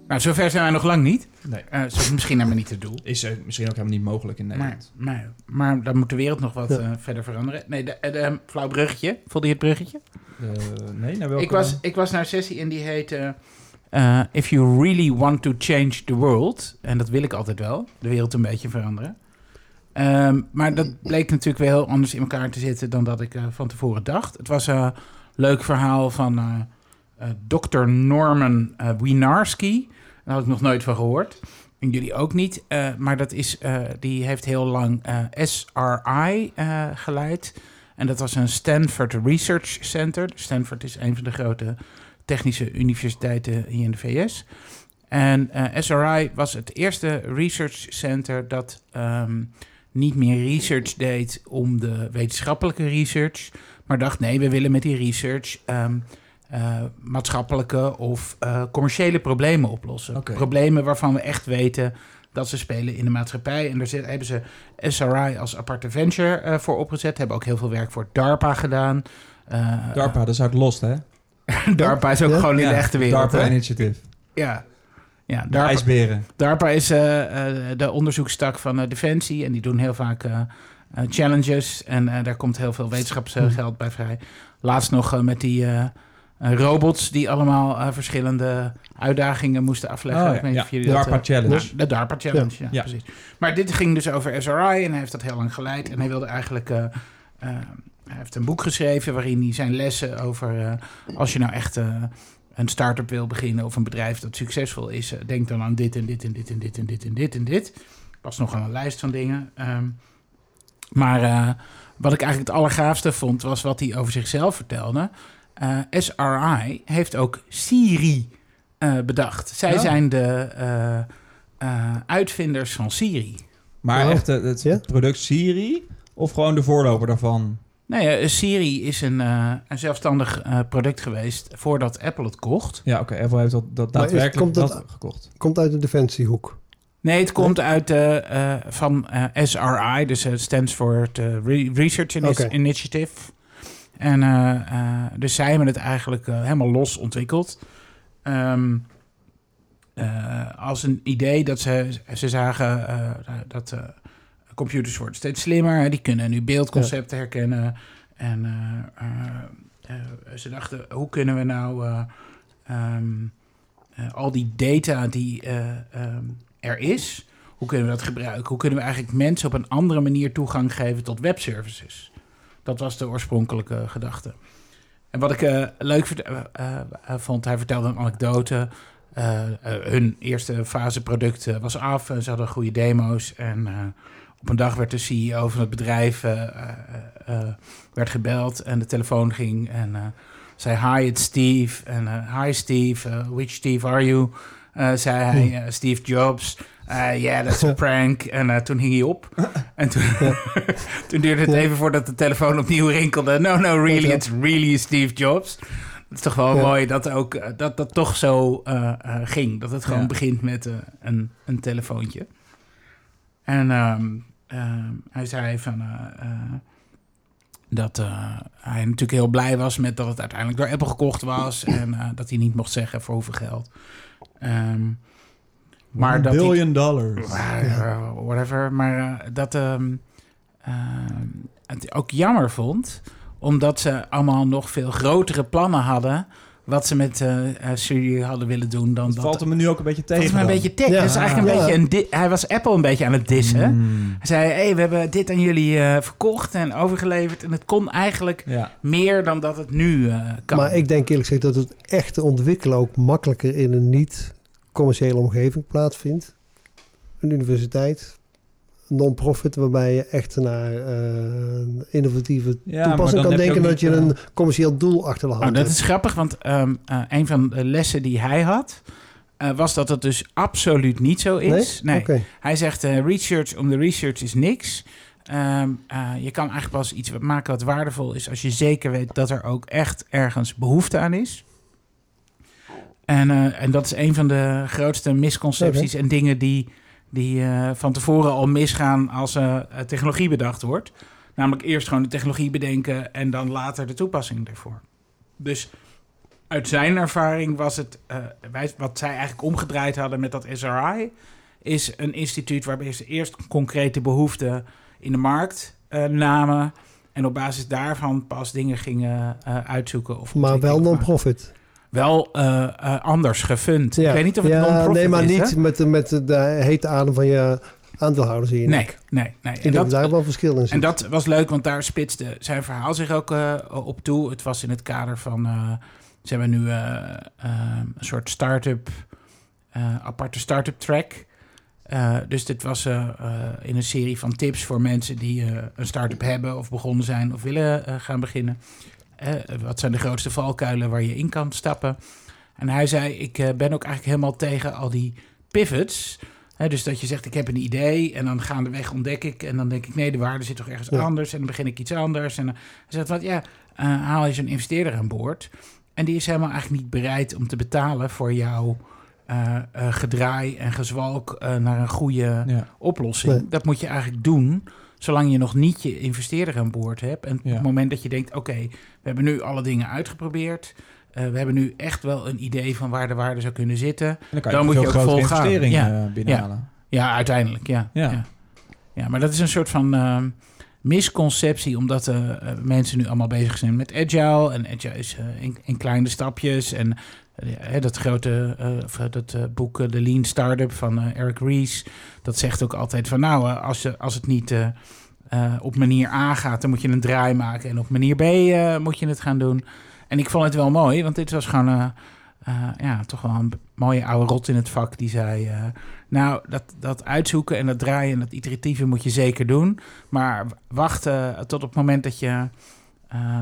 Nou, zover zijn wij nog lang niet. Nee. Eh dat is misschien helemaal niet het doel. Is eh, misschien ook helemaal niet mogelijk in Maar, Nederland. maar, maar dan moet de wereld nog wat Ja. eh, verder veranderen. Nee, de, de, de- flauw bruggetje. Voelde je het bruggetje? Eh, nee, naar welke... Ik was, ik was naar een sessie en die heette... eh, If you really want to change the world... en dat wil ik altijd wel, de wereld een beetje veranderen... Ehm, maar dat bleek natuurlijk wel heel anders in elkaar te zitten... dan dat ik eh, van tevoren dacht. Het was een leuk verhaal van eh eh, Dr. Norman eh Winarski. Daar had ik nog nooit van gehoord. En jullie ook niet. Eh, maar dat is, eh, die heeft heel lang eh, SRI geleid... En dat was een Stanford Research Center. Stanford is een van de grote technische universiteiten hier in de VS. En SRI was het eerste research center dat ehm, niet meer research deed om de wetenschappelijke research, maar dacht nee, we willen met die research ehm, eh, maatschappelijke of eh, commerciële problemen oplossen. Problemen waarvan we echt weten dat ze spelen in de maatschappij. En daar zit- hebben ze SRI als aparte venture eh, voor opgezet. Hebben ook heel veel werk voor DARPA gedaan. DARPA, dat is uit Lost, hè? DARPA is ook Ja? gewoon in de echte wereld. DARPA hè? Initiative. Ja. Ja, DARPA, ijsberen. DARPA is de onderzoekstak van Defensie. En die doen heel vaak challenges. En daar komt heel veel wetenschapsgeld bij vrij. Laatst nog met die robots die allemaal eh, verschillende uitdagingen moesten afleggen. Oh, ja. of jullie dat, DARPA eh, Challenge. de DARPA Challenge, ja. Ja. precies. Maar dit ging dus over SRI en hij heeft dat heel lang geleid. En hij wilde eigenlijk... eh, eh, hij heeft een boek geschreven waarin hij zijn lessen over... eh, als je nou echt eh, een start-up wil beginnen of een bedrijf dat succesvol is... eh, denk dan aan dit en dit en dit en dit en dit en dit en dit. was nogal een lijst van dingen. Ehm, maar eh, wat ik eigenlijk het allergaafste vond... was wat hij over zichzelf vertelde. Eh, SRI heeft ook Siri eh, bedacht. Zij Oh. zijn de eh, eh, uitvinders van Siri. Maar Oh. echt het Ja? product Siri of gewoon de voorloper daarvan? Nee, Siri is een, eh, een zelfstandig eh, product geweest voordat Apple het kocht. Ja, oké. Apple heeft dat, dat Maar daadwerkelijk komt dat- dat gekocht. Komt uit de defensiehoek. Nee, het komt uit eh, eh, van eh, SRI, dus het stands for het Re- Research. Initiative. En eh, eh, dus zij hebben het eigenlijk eh, helemaal los ontwikkeld. Ehm, eh, als een idee dat ze, ze zagen dat computers worden steeds slimmer. hè, Die kunnen nu beeldconcepten herkennen. En ze dachten, hoe kunnen we nou eh, ehm, eh, al die data die eh, ehm, er is, hoe kunnen we dat gebruiken? Hoe kunnen we eigenlijk mensen op een andere manier toegang geven tot webservices? Dat was de oorspronkelijke gedachte. En wat ik eh, leuk eh, eh, vond, hij vertelde een anekdote. Hun eerste fase product was af en ze hadden goede demo's. En op een dag werd de CEO van het bedrijf werd gebeld en de telefoon ging en zei hi, it's Steve. En hi Steve, which Steve are you? Eh, zei hij, Steve Jobs. Eh yeah, that's a prank. En eh, toen hing hij op. en toen, toen duurde het Ja. even voordat de telefoon opnieuw rinkelde. No, no, really, Ja. it's really Steve Jobs. Het is toch wel Ja. mooi dat ook eh, dat dat toch zo eh, ging. Dat het gewoon Ja. begint met een, een telefoontje. En ehm, ehm, hij zei van dat hij natuurlijk heel blij was met dat het uiteindelijk door Apple gekocht was en dat hij niet mocht zeggen voor hoeveel geld. Ehm, maar dat billion dollars. eh, whatever. Maar eh, dat ehm, ehm, het ook jammer vond, omdat ze allemaal nog veel grotere plannen hadden. Wat ze met eh eh, Siri hadden willen doen dan Dat dat. valt hem nu ook een beetje tegen. dat is maar een beetje tik. Ja. Dat is eigenlijk een Ja. beetje een Hij was Apple een beetje aan het dissen. Mm. Hij zei: hey, we hebben dit aan jullie eh, verkocht en overgeleverd. En het kon eigenlijk Ja. meer dan dat het nu eh, kan. Maar ik denk eerlijk gezegd dat het echte ontwikkelen ook makkelijker in een niet-commerciële omgeving plaatsvindt. Een universiteit, een non-profit, waarbij je echt naar eh, innovatieve Ja, toepassing kan denken dat je een commercieel doel achter de hand Oh, dat hebt. is grappig, want ehm, eh, een van de lessen die hij had, eh, was dat het dus absoluut niet zo is. Nee. Hij zegt, eh, research om de research is niks. Ehm, eh, je kan eigenlijk pas iets maken wat waardevol is... als je zeker weet dat er ook echt ergens behoefte aan is. En, eh, en dat is een van de grootste misconcepties en dingen die, die eh, van tevoren al misgaan als eh, technologie bedacht wordt. Namelijk eerst gewoon de technologie bedenken en dan later de toepassing ervoor. Dus uit zijn ervaring was het, wij, wat zij eigenlijk omgedraaid hadden met dat SRI, is een instituut waarbij ze eerst concrete behoeften in de markt namen en op basis daarvan pas dingen gingen uitzoeken. Of Maar wel non-profit. Wel eh, eh, anders gefund. Ja. Ik weet niet of het ja, Nee, maar is, niet hè? met, de- met de, hete adem van je aandeelhouders in je Nee, nee, nee. Ik En dat daar wel verschil in zit. En dat was leuk, want daar spitste zijn verhaal zich ook eh, op toe. Het was in het kader van... ze hebben nu een soort start-up... aparte start-up track. Dus dit was eh, in een serie van tips voor mensen die een start-up hebben... of begonnen zijn of willen gaan beginnen. Eh, wat zijn de grootste valkuilen waar je in kan stappen? En hij zei, ik eh, ben ook eigenlijk helemaal tegen al die pivots... Hè, dus dat je zegt, ik heb een idee en dan gaandeweg ontdek ik... en dan denk ik, nee, de waarde zit toch ergens Ja. anders... en dan begin ik iets anders. En dan hij zegt, wat, ja, eh, haal je zo'n investeerder aan boord... en die is helemaal eigenlijk niet bereid om te betalen... voor jouw eh, eh, gedraai en gezwalk eh, naar een goede Ja. oplossing. Nee. Dat moet je eigenlijk doen... zolang je nog niet je investeerder aan boord hebt. En op Ja. het moment dat je denkt, oké, hebben nu alle dingen uitgeprobeerd... eh, we hebben nu echt wel een idee van waar de waarde zou kunnen zitten... En dan kan Dan je moet je ook vol gaan. investering Ja. eh, binnenhalen. Ja, uiteindelijk, ja. Ja. ja. Maar dat is een soort van ehm, misconceptie, omdat eh, mensen nu allemaal bezig zijn met agile. En agile is in, in kleine stapjes. En dat grote dat, boek The Lean Startup van Eric Ries, dat zegt ook altijd van nou, als, je, als het niet eh, op manier A gaat, dan moet je een draai maken. En op manier B eh, moet je het gaan doen. En ik vond het wel mooi, want dit was gewoon... eh, ja, toch wel een mooie oude rot in het vak die zei... nou, dat, dat uitzoeken en dat draaien en dat iteratieve moet je zeker doen. Maar wachten tot op het moment dat je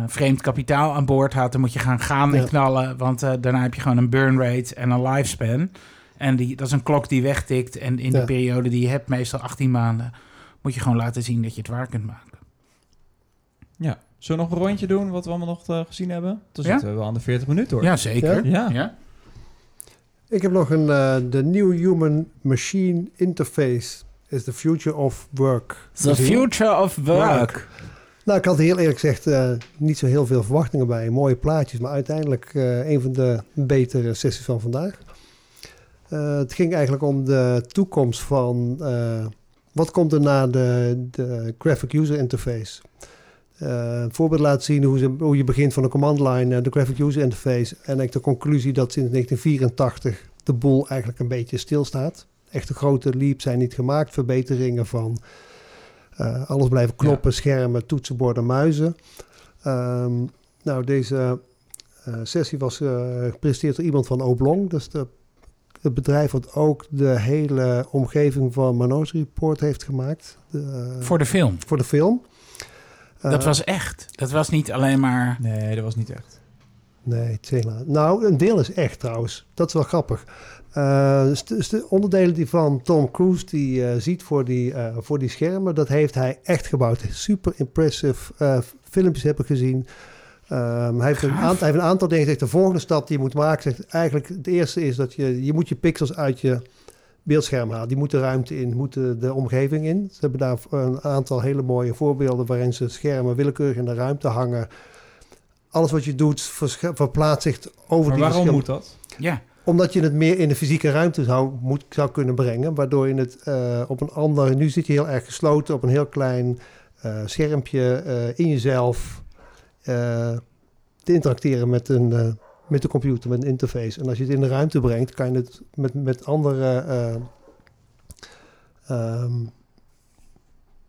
vreemd kapitaal aan boord had... dan moet je gaan gaan en knallen. Want daarna heb je gewoon een burn rate en een lifespan. En die, dat is een klok die wegtikt. En in Ja. de periode die je hebt, meestal 18 maanden... moet je gewoon laten zien dat je het waar kunt maken. Ja. Zullen we nog een rondje doen wat we allemaal nog eh, gezien hebben? Dan Ja? zitten we wel aan de 40 minuten hoor. Ja, zeker. Ja. ja. Ik heb nog een, eh, de New Human Machine Interface is the Future of Work. The future of work. Nou, ik had heel eerlijk gezegd eh, niet zo heel veel verwachtingen bij. Mooie plaatjes, maar uiteindelijk eh, een van de betere sessies van vandaag. Eh, het ging eigenlijk om de toekomst van... eh, wat komt er na de, de graphic user interface? Eh, een voorbeeld laten zien hoe, ze, hoe je begint van de command line naar de graphic user interface. En ik de conclusie dat sinds 1984 de boel eigenlijk een beetje stilstaat. Echte grote leaps zijn niet gemaakt. Verbeteringen van eh, alles blijven knoppen, schermen, toetsenborden, muizen. Ehm, nou, deze eh, sessie was eh, gepresenteerd door iemand van Oblong. Dat is de, het bedrijf wat ook de hele omgeving van Minority Report heeft gemaakt. De, Voor de film. voor de film. Dat Eh, was echt. Dat was niet alleen maar... Nee, dat was niet echt. Nee, Tela. Nou, een deel is echt trouwens. Dat is wel grappig. Eh, st- st- onderdelen die van Tom Cruise die eh, ziet voor die, eh, voor die schermen, dat heeft hij echt gebouwd. Super impressive eh, filmpjes heb ik gezien. Ehm, hij, heeft een aantal, hij heeft een aantal dingen gezegd. De volgende stap die je moet maken, zegt eigenlijk het eerste is dat je, je moet je pixels uit je beeldscherm halen. Die moeten de ruimte in, moeten de omgeving in. Ze hebben daar een aantal hele mooie voorbeelden waarin ze schermen willekeurig in de ruimte hangen. Alles wat je doet verplaatst zich over Maar die waarom verschil- moet dat? Ja, omdat je het meer in de fysieke ruimte zou, moet, zou kunnen brengen. Waardoor je het eh, op een ander... Nu zit je heel erg gesloten op een heel klein eh, schermpje eh, in jezelf. Eh, te interacteren met, een, eh, met de computer, met een interface. En als je het in de ruimte brengt, kan je het met, met andere... eh, ehm,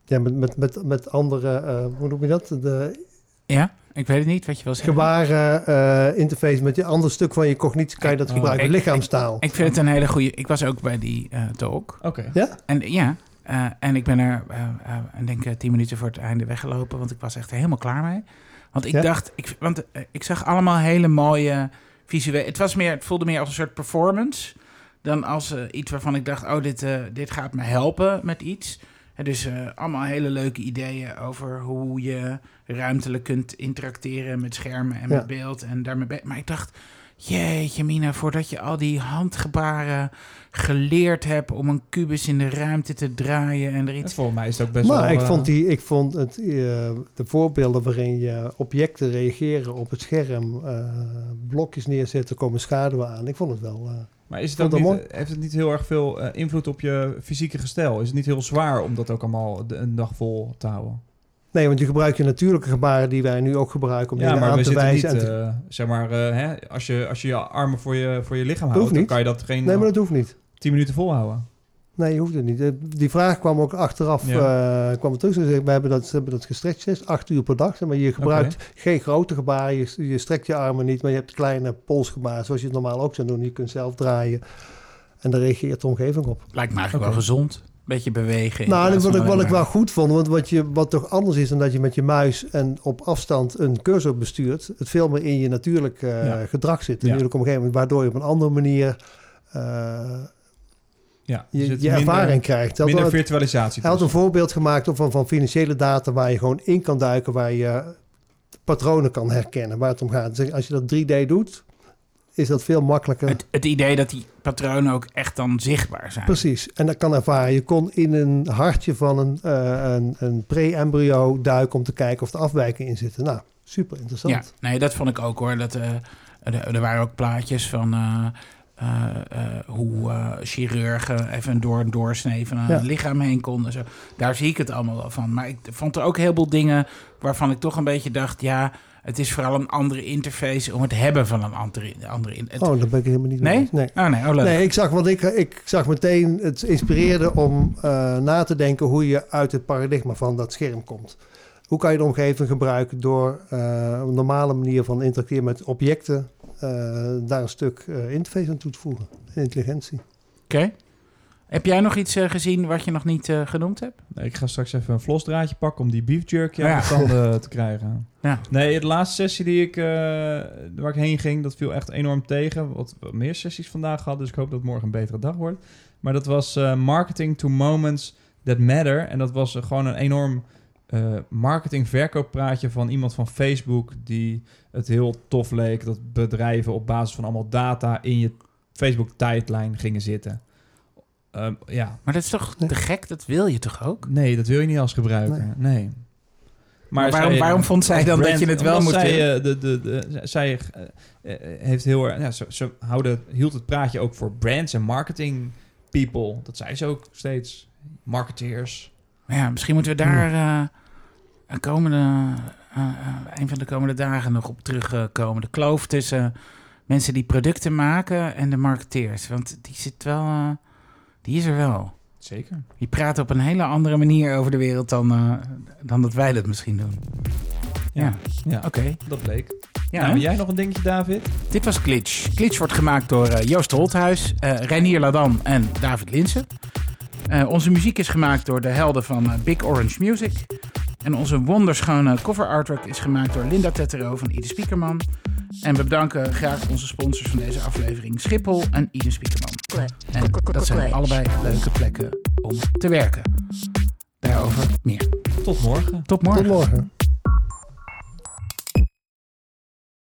ja, met, met, met, met andere... eh, hoe noem je dat? De ja. Ik weet het niet wat je wil zeggen. gebaren eh, interface met je ander stuk van je cognitie kan je dat Oh, gebruiken. ik- lichaamstaal. Ik vind het een hele goede... Ik was ook bij die eh, talk. Oké. ja? En ja, eh, en ik ben er, ik denk, eh, tien minuten voor het einde weggelopen, want ik was echt helemaal klaar mee. Want ik Ja? dacht, ik, want ik zag allemaal hele mooie visuele. Het was meer, het voelde meer als een soort performance dan als iets waarvan ik dacht, oh, dit, dit gaat me helpen met iets. En dus allemaal hele leuke ideeën over hoe je ruimtelijk kunt interacteren met schermen en Ja. met beeld en daarmee. Maar ik dacht, Jeetje mina, voordat je al die handgebaren geleerd hebt om een kubus in de ruimte te draaien en er iets... volgens mij is het ook best maar wel... ik eh, vond, die, ik vond het, eh, de voorbeelden waarin je objecten reageren op het scherm, eh, blokjes neerzetten, komen schaduwen aan. Ik vond het wel. eh, Maar is het ook dat niet, heeft het niet heel erg veel eh, invloed op je fysieke gestel? Is het niet heel zwaar om dat ook allemaal de- een dag vol te houden? Nee, want je gebruikt je natuurlijke gebaren die wij nu ook gebruiken om ja, dingen maar aan we te zitten wijzen. niet, te- eh, zeg maar, eh, hè, als, je, als je je armen voor je, voor je lichaam hoeft houdt, dan kan je dat geen nee, maar dat hoeft niet. 10 minuten volhouden. Nee, je hoeft het niet. Eh, Die vraag kwam ook achteraf eh kwam er terug. Ze zeggen, we hebben dat, ze hebben dat gestretched, acht uur per dag. Maar je gebruikt geen grote gebaren. Je, je strekt je armen niet, maar je hebt kleine polsgebaren zoals je het normaal ook zou doen. Je kunt zelf draaien en daar reageert de omgeving op. Lijkt me eigenlijk wel gezond. Beetje bewegen. in Nou, plaats wat ik, wat ik wel goed vond, want wat, je, wat toch anders is dan dat je met je muis en op afstand een cursor bestuurt, het veel meer in je natuurlijk Ja. gedrag zit, Ja. natuurlijk omgeving, waardoor je op een andere manier eh, Ja, je, je minder- ervaring krijgt. Minder virtualisatie. Hij had een voorbeeld gemaakt van, van financiële data waar je gewoon in kan duiken, waar je patronen kan herkennen, waar het om gaat. Dus als je dat 3D doet, is dat veel makkelijker. Het, het idee dat die patronen ook echt dan zichtbaar zijn. Precies, en dat kan ervaren. Je kon in een hartje van een, eh, een, een pre-embryo duiken om te kijken of er afwijkingen in zitten. Nou, super interessant. Ja, nee, dat vond ik ook hoor. Dat, eh, er, er waren ook plaatjes van eh, hoe chirurgen even door een doorsnee van een Ja. lichaam heen konden. Zo. Daar zie ik het allemaal wel van. Maar ik vond er ook heel veel dingen waarvan ik toch een beetje dacht... ja, het is vooral een andere interface om het hebben van een andere... andere het- Oh, daar ben ik helemaal niet mee Nee? Nee. Oh nee, oh. Nee, ik zag, want ik, ik zag meteen, het inspireerde om eh, na te denken hoe je uit het paradigma van dat scherm komt. Hoe kan je de omgeving gebruiken door eh, een normale manier van interacteren met objecten, eh, daar een stuk interface aan toe te voegen, intelligentie. Oké. Heb jij nog iets eh, gezien wat je nog niet eh, genoemd hebt? Nee, ik ga straks even een vlosdraadje pakken om die beef jerky aan de tanden te krijgen. Ja. Nee, de laatste sessie die ik, eh, waar ik heen ging, dat viel echt enorm tegen. Wat wat meer sessies vandaag gehad, dus ik hoop dat morgen een betere dag wordt. Maar dat was Marketing to Moments That Matter. En dat was gewoon een enorm marketing-verkooppraatje van iemand van Facebook... die het heel tof leek dat bedrijven op basis van allemaal data in je Facebook-tijdlijn gingen zitten. Ehm, ja, Maar dat is toch Nee. te gek? Dat wil je toch ook? Nee, dat wil je niet als gebruiker. Nee. Maar waarom- zij- waarom vond zij dan dat je het wel moest zij, eh, de, de, de, zij eh, eh, heeft heel erg... Ja, ze, ze houden, hield het praatje ook voor brands en marketing people. Dat zei ze ook steeds. Marketeers. Maar ja, misschien moeten we daar eh, een, komende, eh, eh, een van de komende dagen nog op terugkomen. De kloof tussen mensen die producten maken en de marketeers. Want die zit wel, eh, die is er wel. Zeker. Die praten op een hele andere manier over de wereld dan, eh, dan dat wij dat misschien doen. Ja, ja. oké. dat bleek. Ja, nou, jij nog een dingetje, David? Dit was Glitch. Glitch wordt gemaakt door eh, Joost Holthuis, eh Reinier Ladan en David Linsen. Onze muziek is gemaakt door de helden van Big Orange Music. En onze wonderschone cover artwork is gemaakt door Linda Tettero van Ide Spiekerman. En we bedanken graag onze sponsors van deze aflevering Schiphol en Ide Spiekerman. En dat zijn allebei leuke plekken om te werken. Daarover meer. Tot morgen. Tot morgen. Tot morgen.